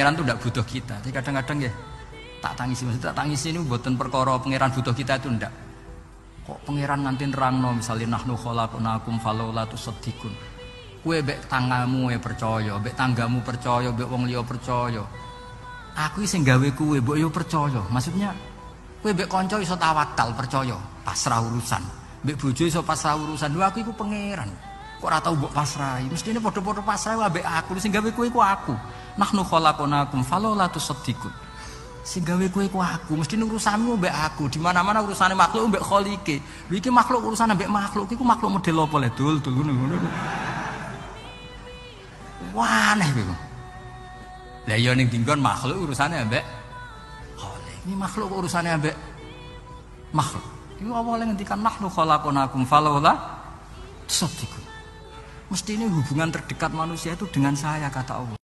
pangeran tuh tidak butuh kita. Jadi kadang-kadang ya tak tangisi maksudnya tak tangisi ini buatan perkara pangeran butuh kita itu ndak. Kok pangeran nganti nerangno misalnya nahnu khalaqnakum falaula tusaddiqun. Kue bek tanggamu e percaya, bek tanggamu percaya, bek wong liya percaya. Aku sing gawe kue mbok yo percaya. Maksudnya kue bek kanca iso tawakal percaya, pasrah urusan. Bek bojo iso pasrah urusan. Lho aku iku pangeran. Kok ora tau mbok pasrahi? Mestine padha-padha pasrah ambek aku. Sing gawe kue iku aku. Nahnu khalaqnakum falaula tusaddiqun. Sing gawe kowe ku aku mesti urusanmu mbek aku di mana-mana urusane makhluk mbek kholike lho iki makhluk urusan mbek makhluk iku makhluk model apa le dul dul ngono wah aneh iku lah iya ning dinggon makhluk urusane mbek kholik ini makhluk urusane mbek makhluk. Iku awale ngendikan makhluk khalaqnakum falawla sadiqun mesti ini hubungan terdekat manusia itu dengan saya kata Allah